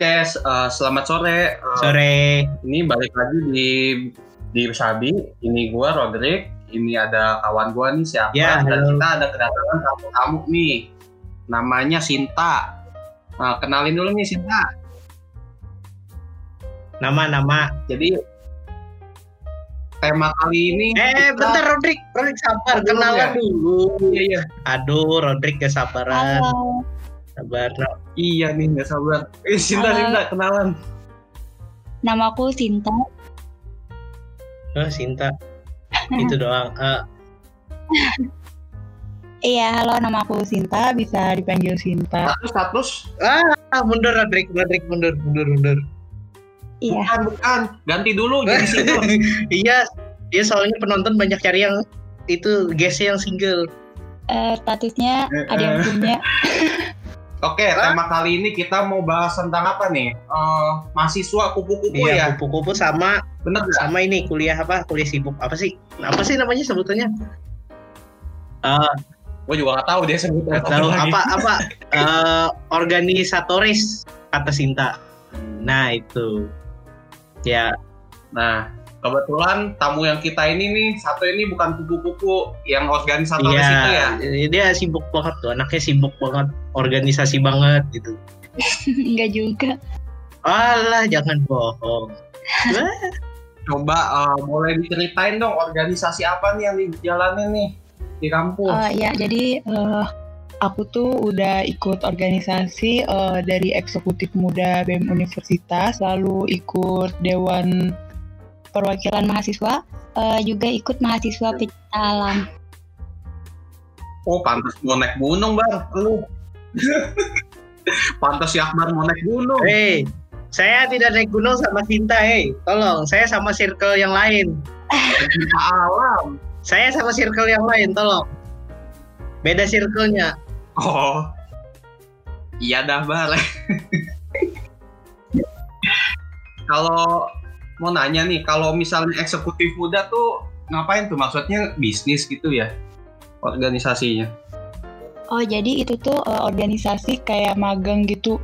S- eh, selamat sore. Eh, Sore. Ini balik lagi di di Sabi. Ini gua Roderick. Ini ada kawan gua nih siapa? Ya, Dan kita ada kedatangan tamu tamu nih. Namanya Sinta. Nah, kenalin dulu nih Sinta. Nama-nama. Jadi tema kali ini Eh, kita- bentar Rodrik. Rodrik sabar. Kenalan ya. dulu. Iya, iya. Aduh, Rodrik gak sabaran. Halo, Sabar. Nah, Iya nih, nggak sabar. Eh, Sinta, Halo. Sinta, kenalan. namaku Sinta. Oh, Sinta. Itu doang. Eh, Iya, halo, namaku Sinta. Bisa dipanggil Sinta. Status, status. ah, mundur Rodrik. Rodrik mundur, mundur, mundur. Iya, Bukan, bukan. Ganti dulu jadi single. iya, iya soalnya penonton banyak cari yang itu guestnya yang single. eh, statusnya ada yang punya. Oke, tema kali ini kita mau bahas tentang apa nih? Eh, mahasiswa kupu-kupu ya, Iya, kupu-kupu sama bener nggak? sama ini kuliah apa? Kuliah sibuk apa sih? Apa sih namanya sebutannya? Eh, Gue juga nggak tahu dia sebutnya tahu apa apa eh, organisatoris kata Sinta. Nah itu ya Nah, kebetulan tamu yang kita ini nih satu ini bukan kupu-kupu yang organisatoris itu ya. iya dia sibuk banget tuh anaknya sibuk banget organisasi banget gitu. Enggak juga. Alah jangan bohong. Coba eh, boleh diceritain dong organisasi apa nih yang dijalanin nih di kampus? Eh, ya, jadi eh, aku tuh udah ikut organisasi eh, dari eksekutif muda BEM Universitas, lalu ikut Dewan Perwakilan Mahasiswa, eh, juga ikut mahasiswa pecinta alam. Oh, pantas mau naik gunung, Bar. Lu. pantas si Akbar mau naik gunung. Hei, saya tidak naik gunung sama Sinta, hei. Tolong, saya sama circle yang lain. Pecinta alam. Saya sama circle yang lain, tolong. Beda circle-nya. Oh. Iya dah, Bar. kalau mau nanya nih, kalau misalnya eksekutif muda tuh ngapain tuh? Maksudnya bisnis gitu ya? Organisasinya. Oh, jadi itu tuh eh, organisasi kayak magang gitu.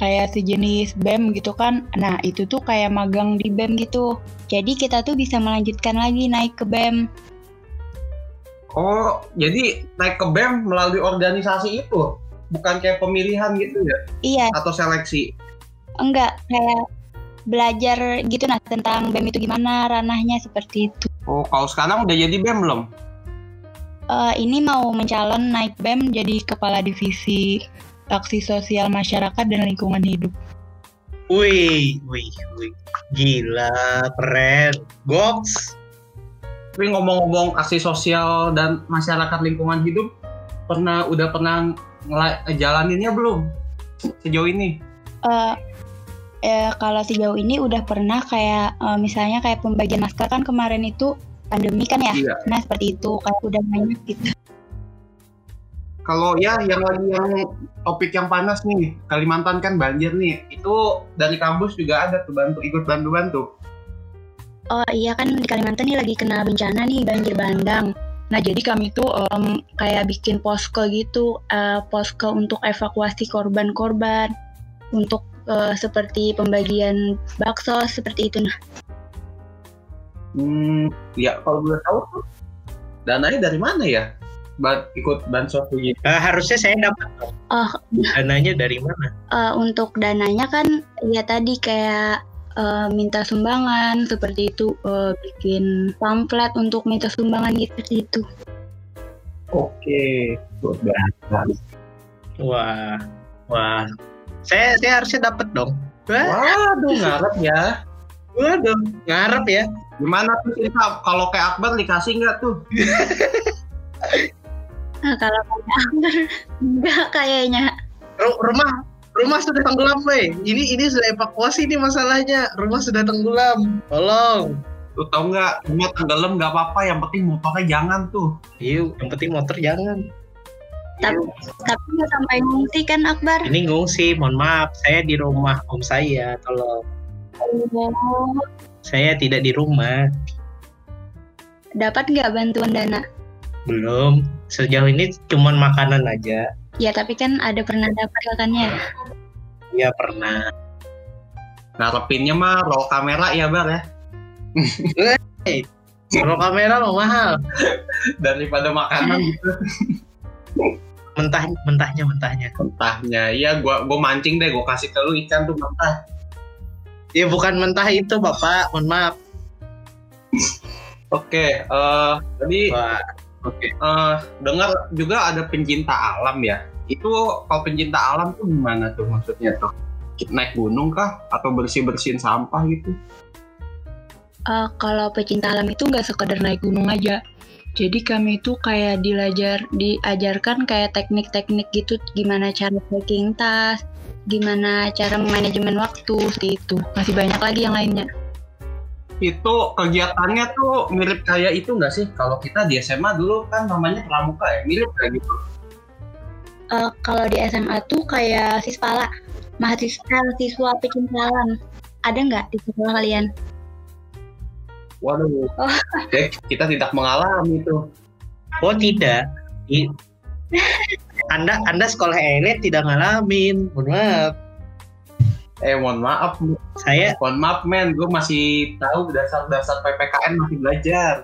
Kayak sejenis BEM gitu kan. Nah, itu tuh kayak magang di BEM gitu. Jadi kita tuh bisa melanjutkan lagi naik ke BEM. Oh, jadi naik ke BEM melalui organisasi itu? Bukan kayak pemilihan gitu ya? Iya, Atau seleksi? enggak kayak belajar gitu nah tentang BEM itu gimana ranahnya seperti itu. Oh, kalau sekarang udah jadi BEM belum? Eh, ini mau mencalon naik BEM jadi kepala divisi aksi sosial masyarakat dan lingkungan hidup. Wih, wih, wih. Gila, keren. Goks. Tapi ngomong-ngomong aksi sosial dan masyarakat lingkungan hidup, pernah udah pernah ngejalaninnya belum sejauh ini? Eh, eh, kalau sejauh ini udah pernah kayak eh, misalnya kayak pembagian masker kan kemarin itu pandemi kan ya. Iya. Nah seperti itu kayak udah banyak gitu. Kalau ya yang lagi yang topik yang panas nih, Kalimantan kan banjir nih. Itu dari kampus juga ada tuh bantu ikut bantu-bantu. Oh iya kan di Kalimantan nih lagi kena bencana nih banjir bandang. Nah jadi kami tuh em, kayak bikin posko gitu, eh, posko untuk evakuasi korban-korban, untuk eh, seperti pembagian bakso seperti itu. Nah Hmm, ya kalau boleh tahu tuh dananya dari mana ya? Buat ikut bansos begini. Eh, harusnya saya dapat. Oh. Dananya dari mana? eh, untuk dananya kan ya tadi kayak eh, minta sumbangan seperti itu, eh, bikin pamflet untuk minta sumbangan gitu seperti itu. Oke, bansos. Wah, wah. Saya saya harusnya dapat dong. Wah, Waduh, ngarep ya. waduh, ngarep ya. Gimana tuh Sinta? Kalau kayak Akbar dikasih nggak tuh? Nah, kalau kayak Akbar, enggak kayaknya. Ru- rumah rumah sudah tenggelam, weh. Ini ini sudah evakuasi nih masalahnya. Rumah sudah tenggelam. Tolong. Lu tau nggak? Rumah tenggelam nggak apa-apa. Yang penting motornya jangan tuh. Iya, yang penting motor jangan. Tapi, tapi nggak sampai ngungsi kan Akbar? Ini ngungsi, mohon maaf. Saya di rumah om saya, tolong. Oh, Saya tidak di rumah. dapat nggak bantuan dana? Belum. Sejauh ini cuman makanan aja. Ya tapi kan ada pernah dapat katanya. Ya pernah. ngarepinnya mah roll kamera ya bar ya Kalau kamera mah mahal. daripada makanan gitu Mentah, mentahnya, mentahnya. mentahnya. Iya gua gua mancing deh gua kasih ke lu ikan tuh mentah. Ya bukan mentah itu bapak, mohon maaf. oke eh tadi oke eh dengar juga ada pencinta alam ya. Itu kalau pencinta alam tuh gimana tuh maksudnya tuh? Naik gunung kah? Atau bersih bersihin sampah gitu? Eh, kalau pecinta alam itu nggak sekedar naik gunung aja. Jadi kami itu kayak dilajar, diajarkan kayak teknik-teknik gitu, gimana cara packing tas, gimana cara manajemen waktu, seperti itu. Masih banyak lagi yang lainnya. itu kegiatannya tuh mirip kayak itu nggak sih kalau kita di SMA dulu kan namanya pramuka ya mirip kayak gitu Eh, kalau di SMA tuh kayak Sispala, mahasiswa siswa pecinta alam. Ada nggak di sekolah kalian? Waduh Oh. Kita tidak mengalami itu oh tidak. I- anda Anda sekolah elit tidak ngalamin, mohon maaf. eh mohon maaf Saya mohon maaf men gue masih tahu dasar-dasar PPKN masih belajar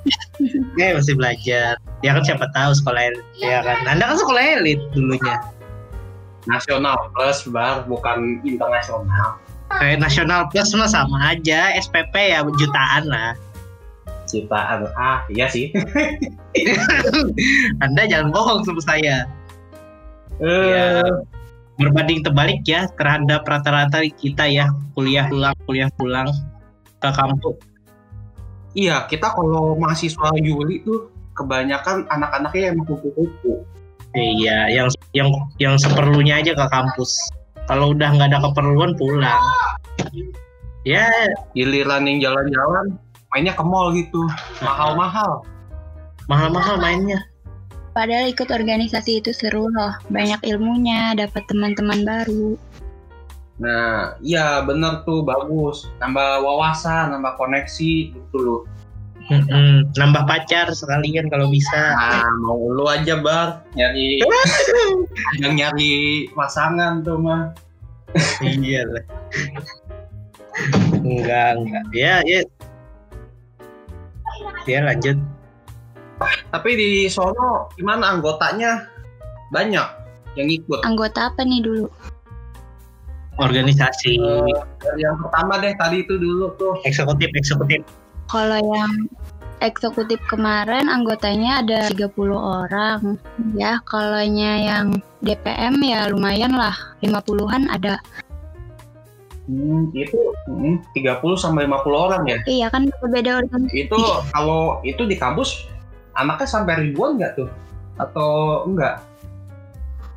eh masih belajar. Ya kan siapa tahu sekolah elit, ya kan. Anda kan sekolah elit dulunya. nasional plus bar bukan internasional Kayak nasional plus mah sama aja, SPP ya jutaan lah. ciptaan ah iya sih Anda jangan bohong sama saya. eh Ya. Berbanding terbalik ya terhadap rata-rata kita ya kuliah pulang kuliah pulang ke kampus. iya kita kalau mahasiswa Juli tuh kebanyakan anak-anaknya yang kupu-kupu Iya, yang yang yang seperlunya aja ke kampus. Kalau udah nggak ada keperluan pulang. Ya, giliran yang jalan-jalan mainnya ke mall gitu mahal-mahal mahal-mahal mainnya. Padahal ikut organisasi itu seru loh, banyak ilmunya, dapat teman-teman baru. Nah, iya bener tuh bagus. Nambah wawasan, nambah koneksi gitu loh. Mm-mm, Nambah pacar sekalian kalau bisa. Nah, mau lu aja bar nyari yang nyari pasangan tuh mah. iya lah. Enggak, enggak. Ya, ya. Ya lanjut. Tapi di sono gimana anggotanya? Banyak yang ikut. Anggota apa nih dulu? Organisasi dari yang pertama deh tadi itu dulu tuh. eksekutif eksekutif. Kalau yang eksekutif kemarin anggotanya ada 30 orang. Ya, kalau yang DPM ya lumayan lah, 50-an ada. Hmm, itu hmm, 30 sampai 50 orang ya. Iya kan berbeda organisasi. Itu kalau itu di kampus anaknya sampai ribuan nggak tuh? Atau enggak?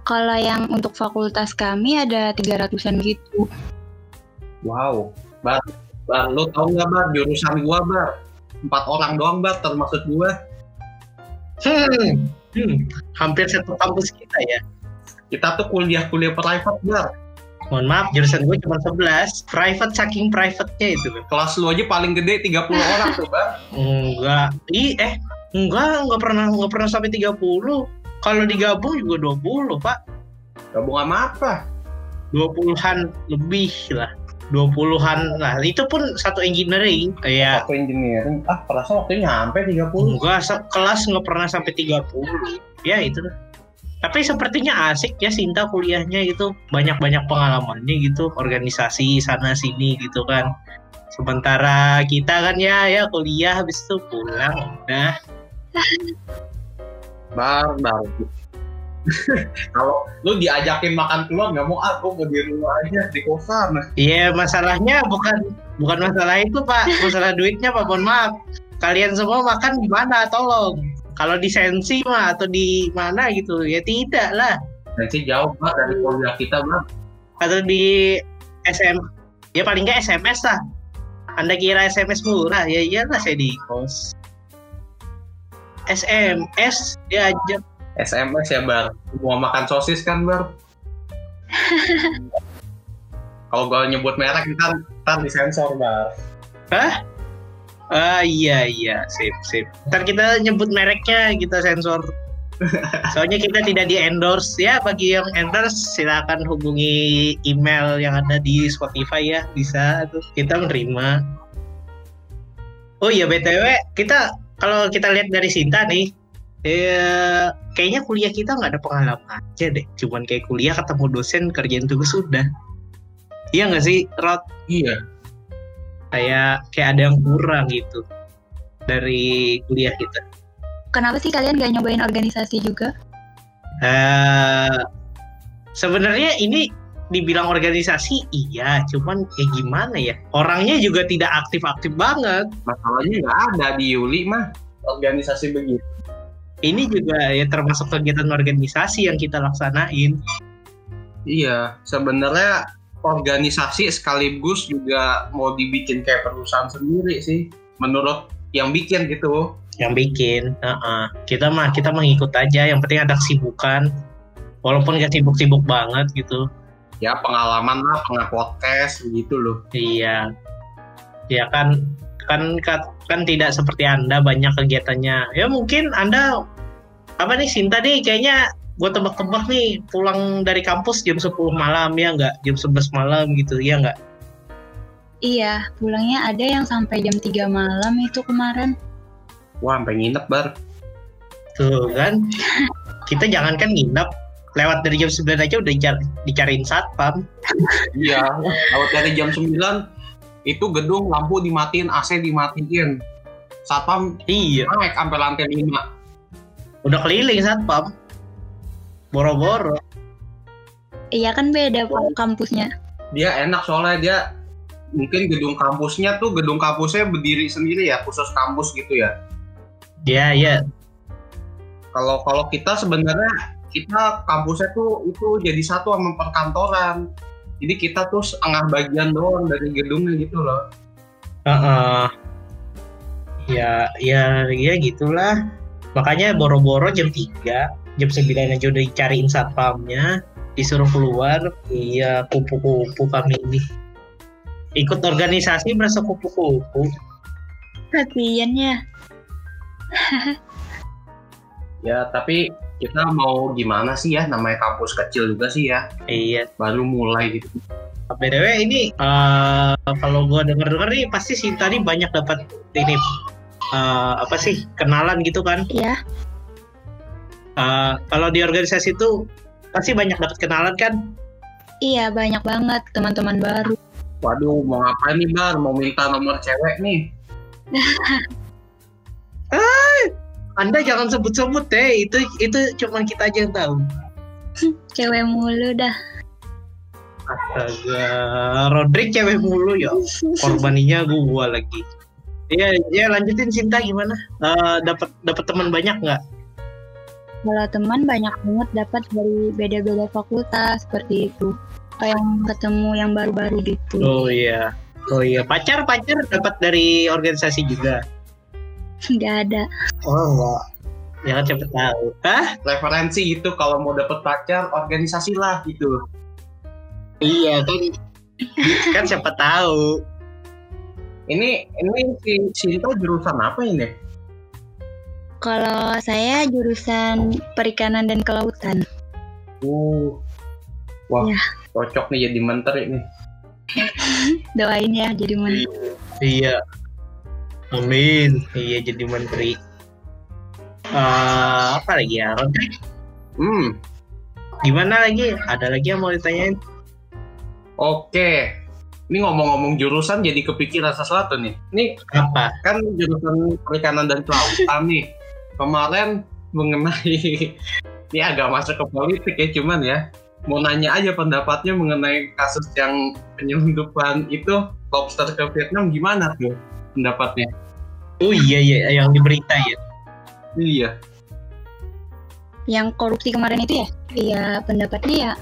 Kalau yang untuk fakultas kami ada 300-an gitu. Wow, bar, bar, lu tau nggak bar jurusan gua bar? Empat orang doang bar, termasuk gua. Hmm. Hmm. Hampir satu kampus kita ya. Kita tuh kuliah-kuliah private bar. Mohon maaf, jurusan gue cuma 11. Private saking private-nya itu. Kelas lu aja paling gede 30 orang tuh bar. Enggak. Ih, eh, enggak, enggak pernah enggak pernah sampai 30. Kalau digabung juga 20, Pak. Gabung sama apa? 20-an lebih lah. 20-an lah. Itu pun satu engineering. Kayak Waktu engineering. Ah, perasaan waktu nyampe 30. enggak sekelas enggak pernah sampai 30. Ya itu. Tapi sepertinya asik ya Sinta kuliahnya gitu banyak-banyak pengalamannya gitu organisasi sana sini gitu kan. Sementara kita kan ya ya kuliah habis itu pulang udah Bar, bar. Kalau lu diajakin makan keluar nggak mau ah, gua mau di rumah aja di kosan. Iya masalahnya bukan bukan masalah itu pak, masalah duitnya pak. Mohon maaf. Kalian semua makan di mana? Tolong. Kalau di sensi mah atau di mana gitu ya tidak lah. Nanti jauh bar dari kuliah kita bar. Atau di SM ya paling nggak SMS lah. Anda kira SMS murah ya iyalah saya di kos. SMS diajak SMS ya bar. Mau makan sosis kan bar. Kalau gua nyebut merek ntar, ntar disensor bar. Hah? Ah iya iya, sip sip. Ntar kita nyebut mereknya kita sensor. Soalnya kita tidak di endorse ya. Bagi yang endorse silakan hubungi email yang ada di Spotify ya. Bisa tuh kita menerima. Oh iya btw kita kalau kita lihat dari Sinta nih, eh, kayaknya kuliah kita nggak ada pengalaman aja deh. Cuman kayak kuliah ketemu dosen kerjain tugas sudah. Iya nggak sih, Rod? Iya. Kayak kayak ada yang kurang gitu dari kuliah kita. Kenapa sih kalian gak nyobain organisasi juga? Eh, sebenarnya ini dibilang organisasi iya, cuman kayak gimana ya? Orangnya juga tidak aktif-aktif banget. Masalahnya nggak ada di Yuli mah organisasi begitu. Ini juga ya termasuk kegiatan organisasi yang kita laksanain. Iya, sebenarnya organisasi sekaligus juga mau dibikin kayak perusahaan sendiri sih. Menurut yang bikin gitu. Yang bikin, Heeh. kita mah kita mah ngikut aja. Yang penting ada kesibukan, walaupun gak sibuk-sibuk banget gitu. Ya pengalaman lah, pernah podcast begitu loh. Iya, ya kan kan kan, kan tidak seperti anda banyak kegiatannya. Ya mungkin anda apa nih Sinta nih kayaknya gue tebak-tebak nih pulang dari kampus jam 10 malam ya nggak jam 11 malam gitu ya nggak Iya, pulangnya ada yang sampai jam 3 malam itu kemarin. Wah, sampai nginep bar. tuh kan kita jangankan nginep lewat dari jam 9 aja udah dicari, dicariin satpam Iya, kalau dari jam 9 itu gedung lampu dimatiin, AC dimatiin. Satpam iya naik sampai lantai 5. Udah keliling satpam boro-boro Iya kan beda kampusnya. Dia enak soalnya dia mungkin gedung kampusnya tuh gedung kampusnya berdiri sendiri ya, khusus kampus gitu ya. ya ya Kalau kalau kita sebenarnya kita kampusnya tuh itu jadi satu sama perkantoran. Jadi kita tuh setengah bagian doang dari gedungnya gitu loh. Heeh. ya ya ya gitulah makanya boro-boro jam 3 jam 9 aja udah dicariin satpamnya disuruh keluar iya kupu-kupu kami ini. Ikut organisasi merasa kupu-kupu. Kasian ya. Tapi kita mau gimana sih ya? Namanya kampus kecil juga sih ya. Iya. Baru mulai gitu. btw ini eh, kalau gua denger denger nih pasti si tadi banyak dapat ini eh, apa sih kenalan gitu kan Iya, Eh, kalau di organisasi itu pasti banyak dapat kenalan kan iya banyak banget teman-teman baru. Waduh mau ngapain nih bar? Mau minta nomor cewek nih? anda jangan sebut-sebut deh itu itu cuma kita aja yang tahu Cewek mulu dah. Astaga, Rodrik cewek mulu ya. Korbaninya gua lagi. Iya, ya lanjutin Cinta gimana? Eh, Dapat dapat teman banyak nggak? Kalau teman banyak banget dapat dari beda-beda fakultas seperti itu. Kayak yang ketemu yang baru-baru gitu. Oh iya. Oh iya, pacar pacar dapat dari organisasi juga. Nggak ada. Oh enggak. Jangan cepet tahu. Hah? Referensi gitu kalau mau dapet pacar organisasi lah gitu. Iya kan. kan siapa tahu. Ini ini si Sinta jurusan apa ini? Kalau saya jurusan perikanan dan kelautan. Uh, wah Ya. cocok nih jadi menteri nih. Doain ya jadi menteri. Iya. Amin. Iya jadi menteri. Eh, apa lagi ya? Hmm, Gimana lagi? Ada lagi yang mau ditanyain? oke. Ini ngomong-ngomong jurusan jadi kepikiran sesuatu nih. Ini Apa? kan jurusan perikanan dan kelautan nih. Kemarin mengenai ini agak masuk ke politik ya cuman ya mau nanya aja pendapatnya mengenai kasus yang penyelundupan itu lobster ke Vietnam gimana tuh pendapatnya? Oh iya iya yang di berita ya. Iya. Yang korupsi kemarin itu ya? Iya pendapatnya ya.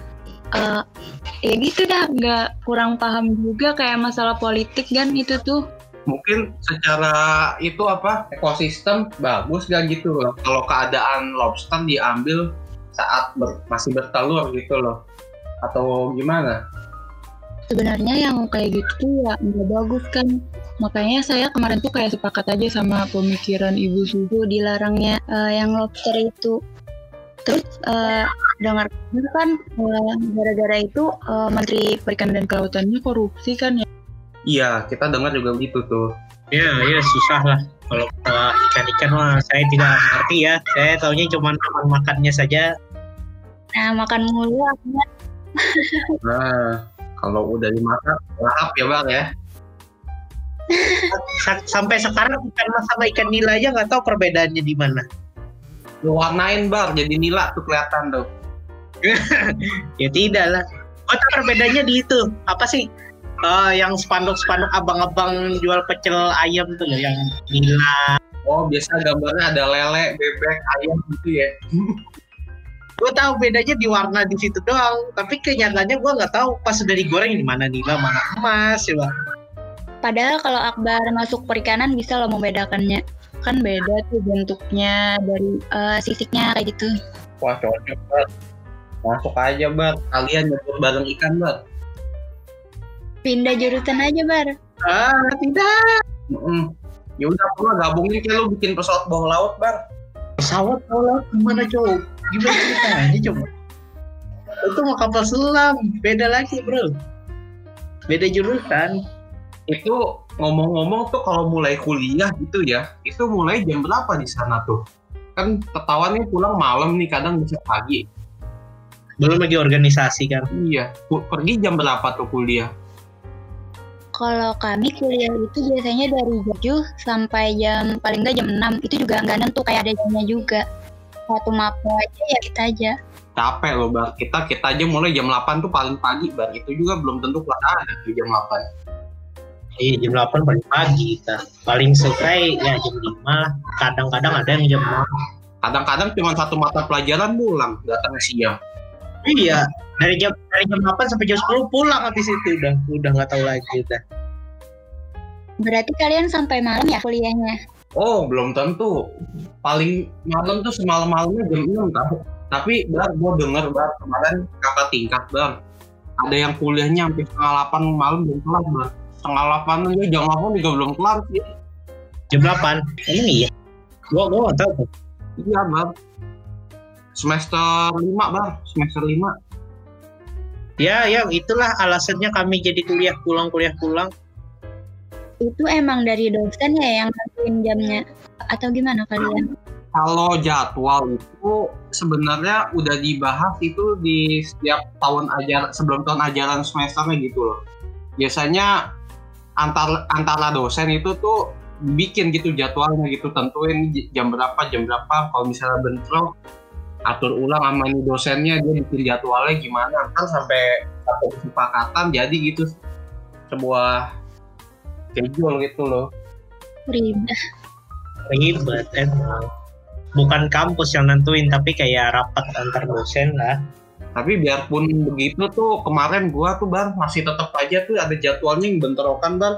Eh ya gitu dah, nggak kurang paham juga kayak masalah politik kan itu tuh. Mungkin secara itu apa ekosistem bagus gak gitu loh. Kalau keadaan lobster diambil saat ber- masih bertelur gitu loh. Atau gimana? Sebenarnya yang kayak gitu tuh ya nggak bagus kan. Makanya saya kemarin tuh kayak sepakat aja sama pemikiran ibu suhu dilarangnya eh, yang lobster itu. Terus uh, dengar kan uh, gara-gara itu uh, Menteri Perikanan dan Kelautannya korupsi kan ya? Iya, kita dengar juga begitu tuh. Ya, ya susah lah. Kalau ikan-ikan mah saya tidak mengerti ya. Saya tahunya cuma makan makannya saja. Nah, makan mulu akhirnya. nah, kalau udah dimakan, lahap ya bang ya. Sampai sekarang ikan mas sama ikan nila aja nggak tahu perbedaannya di mana. Lu warnain bar jadi nila tuh kelihatan tuh. ya tidak lah. Oh, perbedaannya di itu. Apa sih? Uh, yang spanduk-spanduk abang-abang jual pecel ayam tuh loh yang nila. Oh, biasa gambarnya ada lele, bebek, ayam gitu ya. gue tahu bedanya di warna di situ doang tapi kenyataannya gue nggak tahu pas udah digoreng di mana nila mana emas ya bang padahal kalau Akbar masuk perikanan bisa lo membedakannya kan beda tuh bentuknya dari uh, sisiknya kayak gitu. Wah cocok banget masuk aja bar kalian nyebut bareng ikan bar pindah jurusan aja bar. Ah tidak mm -mm. ya udah pula gabungin kayak lu bikin pesawat bawah laut bar. Pesawat bawah laut gimana coba gimana ceritanya coba itu mau kapal selam. Beda lagi bro. Beda jurusan. Itu ngomong-ngomong tuh kalau mulai kuliah gitu ya itu mulai jam berapa di sana tuh? Kan ketahuan nih pulang malam nih kadang bisa pagi. Belum lagi organisasi kan? Iya pergi jam berapa tuh kuliah? Kalau kami kuliah itu biasanya dari jam 7 sampai jam paling nggak jam 6 itu juga nggak nentu kayak ada jamnya juga. Satu mapo aja ya kita aja. Capek loh bar kita kita aja mulai jam 8 tuh paling pagi bar itu juga belum tentu kelas ada tuh jam 8 iya jam 8 paling pagi kita paling selesai ya jam 5 kadang-kadang ada yang jam 6 kadang-kadang cuma satu mata pelajaran pulang datang siang iya dari jam dari jam 8 sampai jam 10 pulang habis itu udah udah nggak tahu lagi udah berarti kalian sampai malam ya kuliahnya Oh, belum tentu. Paling malam tuh semalam-malamnya jam 6 tahu. Tapi bar, gue denger bar kemarin kakak tingkat bar. Ada yang kuliahnya sampai setengah 8 malam belum kelar bar. Setengah 8 aja jam 8 juga belum kelar sih. Jam 8? Ini ya? Gua, gua gak tahu. Iya bar. Semester 5 bar, semester 5. Ya, ya itulah alasannya kami jadi kuliah pulang, kuliah pulang itu emang dari dosen ya yang nentuin jamnya atau gimana kalian? Kalau jadwal itu sebenarnya udah dibahas itu di setiap tahun ajar sebelum tahun ajaran semesternya gitu loh. Biasanya antar antara dosen itu tuh bikin gitu jadwalnya gitu tentuin jam berapa jam berapa. Kalau misalnya bentrok atur ulang sama ini dosennya dia bikin jadwalnya gimana. Kan sampai satu kesepakatan jadi gitu sebuah schedule gitu loh. Ribet. Ribet emang. Bukan kampus yang nentuin tapi kayak rapat antar dosen lah tapi biarpun begitu tuh kemarin gua tuh bang masih tetap aja tuh ada jadwalnya yang bentrokan bang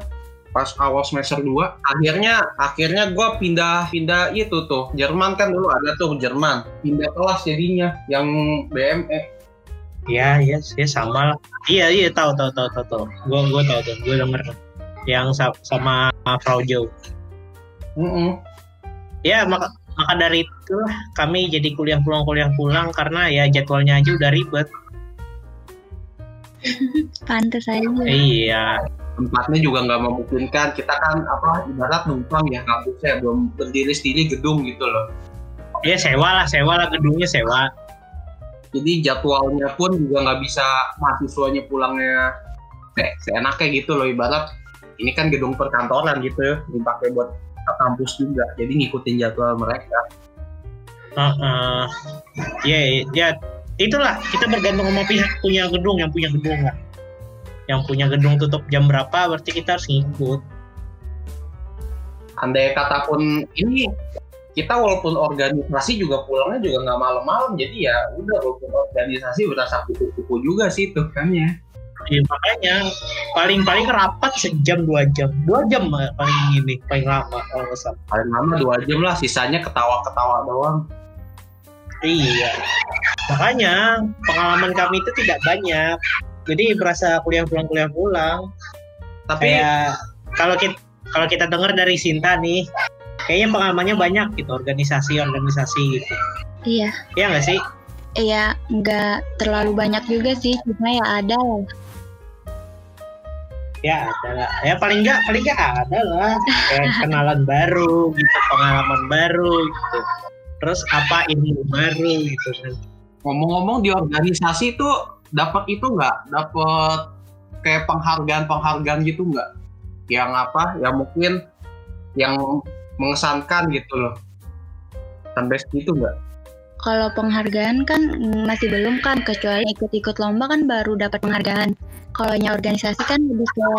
pas awal semester 2 akhirnya akhirnya gua pindah pindah itu tuh Jerman kan dulu ada tuh Jerman pindah kelas jadinya yang BME Iya, iya, ya sama lah. Iya, iya, tahu, tahu, tahu, tahu, tahu. Gua, gua tahu tuh, gua denger yang sama Frau Jo. Mm -mm. Ya maka maka dari itu kami jadi kuliah pulang kuliah pulang karena ya jadwalnya aja udah ribet. Pantes aja. Iya. Tempatnya juga nggak memungkinkan. Kita kan apa ibarat numpang ya kampusnya belum berdiri sendiri gedung gitu loh. Iya sewa lah, sewa lah gedungnya sewa. Jadi jadwalnya pun juga nggak bisa mahasiswanya pulangnya eh, seenaknya gitu loh ibarat ini kan gedung perkantoran gitu dipakai buat kampus juga. Jadi ngikutin jadwal mereka. Uh, uh, ya ya itulah. Kita bergantung sama pihak punya gedung yang punya gedung lah. Yang punya gedung tutup jam berapa berarti kita harus ngikut. Andai kata pun ini kita walaupun organisasi juga pulangnya juga nggak malam-malam. Jadi ya udah walaupun organisasi berasa kupu-kupu juga sih tuh kan ya ya makanya paling paling rapat sejam dua jam dua jam paling ini paling lama kalau nggak paling lama dua jam lah sisanya ketawa ketawa doang iya makanya pengalaman kami itu tidak banyak jadi berasa kuliah pulang kuliah pulang tapi Kayak, kalau kita kalau kita dengar dari Sinta nih kayaknya pengalamannya banyak gitu organisasi-organisasi gitu. Iya. Iya nggak sih? Iya, nggak terlalu banyak juga sih, cuma ya ada lah. Ya ada lah. Ya paling nggak paling nggak ada lah. Kayak kenalan baru gitu, pengalaman baru gitu. Terus apa ilmu baru gitu kan. Ngomong-ngomong di organisasi tuh dapat itu nggak? Dapat kayak penghargaan-penghargaan gitu nggak? Yang apa? Ya mungkin yang mengesankan gitu loh. Sampai segitu nggak? Kalau penghargaan kan masih belum kan, kecuali ikut-ikut lomba kan baru dapat penghargaan. Kalau nya organisasi kan lebih ke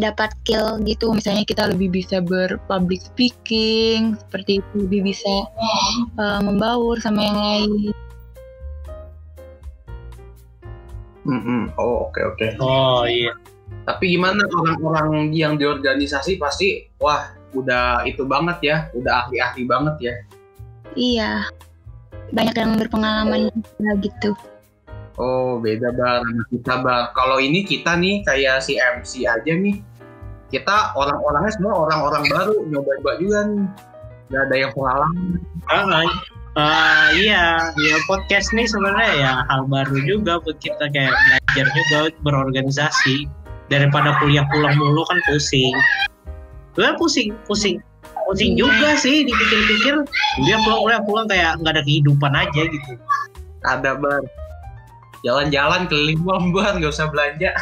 dapat skill gitu, misalnya kita lebih bisa berpublic speaking, seperti itu lebih bisa uh, membaur sama yang lain. Mm -mm. Oh oke oke. Oh iya. Tapi gimana orang-orang yang di organisasi pasti wah udah itu banget ya, udah ahli-ahli banget ya. Iya, banyak yang berpengalaman juga gitu. Oh beda bar sama kita bar. Kalau ini kita nih kayak si MC aja nih. Kita orang-orangnya semua orang-orang baru nyoba-nyoba juga nih. Gak ada yang pengalaman. Ah, uh, iya, ya podcast nih sebenarnya ya hal baru juga buat kita kayak belajar juga berorganisasi daripada kuliah pulang mulu kan pusing. Gue pusing, pusing, pusing juga sih dipikir-pikir dia pulang pulang pulang kayak nggak ada kehidupan aja gitu. Ada bar. Jalan-jalan keliling bar, nggak usah belanja.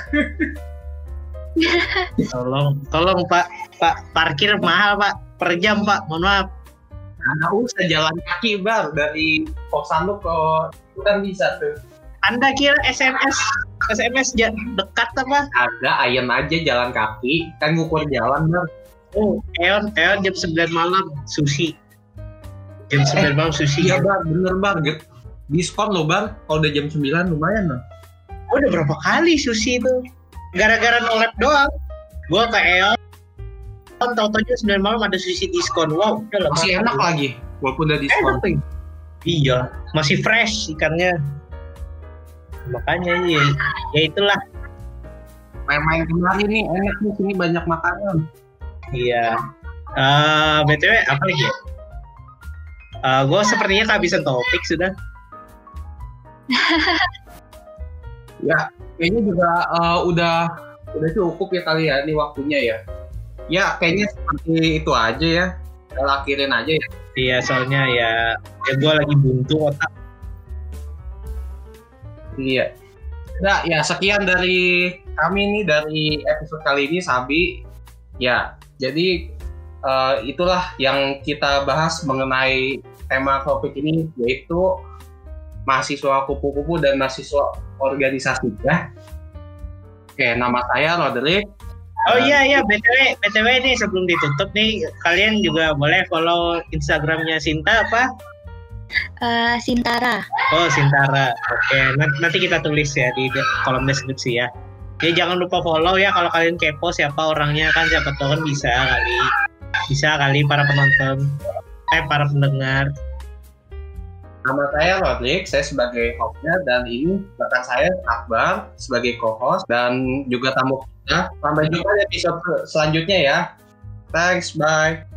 tolong, tolong Pak, Pak parkir mahal Pak per jam Pak, mohon maaf. Nggak usah jalan kaki bar dari kosan lu ke itu kan bisa tuh. Anda kira SMS SMS dekat apa? Ada ayam aja jalan kaki kan ngukur jalan bar. Oh, Eon, Eon jam 9 malam sushi. Jam 9 malam sushi. Iya bar, bener. Gitu. Diskon loh bar, kalau udah jam 9 lumayan loh. Oh, udah berapa kali sushi itu? Gara-gara nolep doang. Gua ke Eon. Kan tau-tau jam 9 malam ada sushi diskon. Wow, udah lah. Masih enak lagi, walaupun udah diskon. Enak, Ping. Iya, masih fresh ikannya. Makanya ya, ya itulah. Main-main kemarin nih, enak nih sini banyak makanan. Iya. Eh, btw apa lagi? ya? Eh, gue sepertinya kehabisan topik sudah. Ya, kayaknya juga eh, udah udah cukup ya kali ya ini waktunya ya. Ya, kayaknya seperti itu aja ya. Kita akhirin aja ya. Iya, soalnya ya, ya gue lagi buntu otak. Iya. Nah, ya sekian dari kami nih dari episode kali ini Sabi. Ya, jadi eh, itulah yang kita bahas mengenai tema topik ini yaitu mahasiswa kupu-kupu dan mahasiswa organisasi ya. Oke, nama saya Roderick. Oh iya iya btw btw nih sebelum ditutup nih kalian juga boleh follow Instagramnya Sinta apa? Eh, Sintara. Oh Sintara. Oke nanti, nanti kita tulis ya di kolom deskripsi ya. Ya jangan lupa follow ya kalau kalian kepo siapa orangnya kan siapa tahu kan bisa kali bisa kali para penonton eh para pendengar. Nama saya Roderick, saya sebagai hostnya dan ini rekan saya Akbar sebagai co-host dan juga tamu kita. Sampai jumpa di episode selanjutnya ya. Thanks, bye.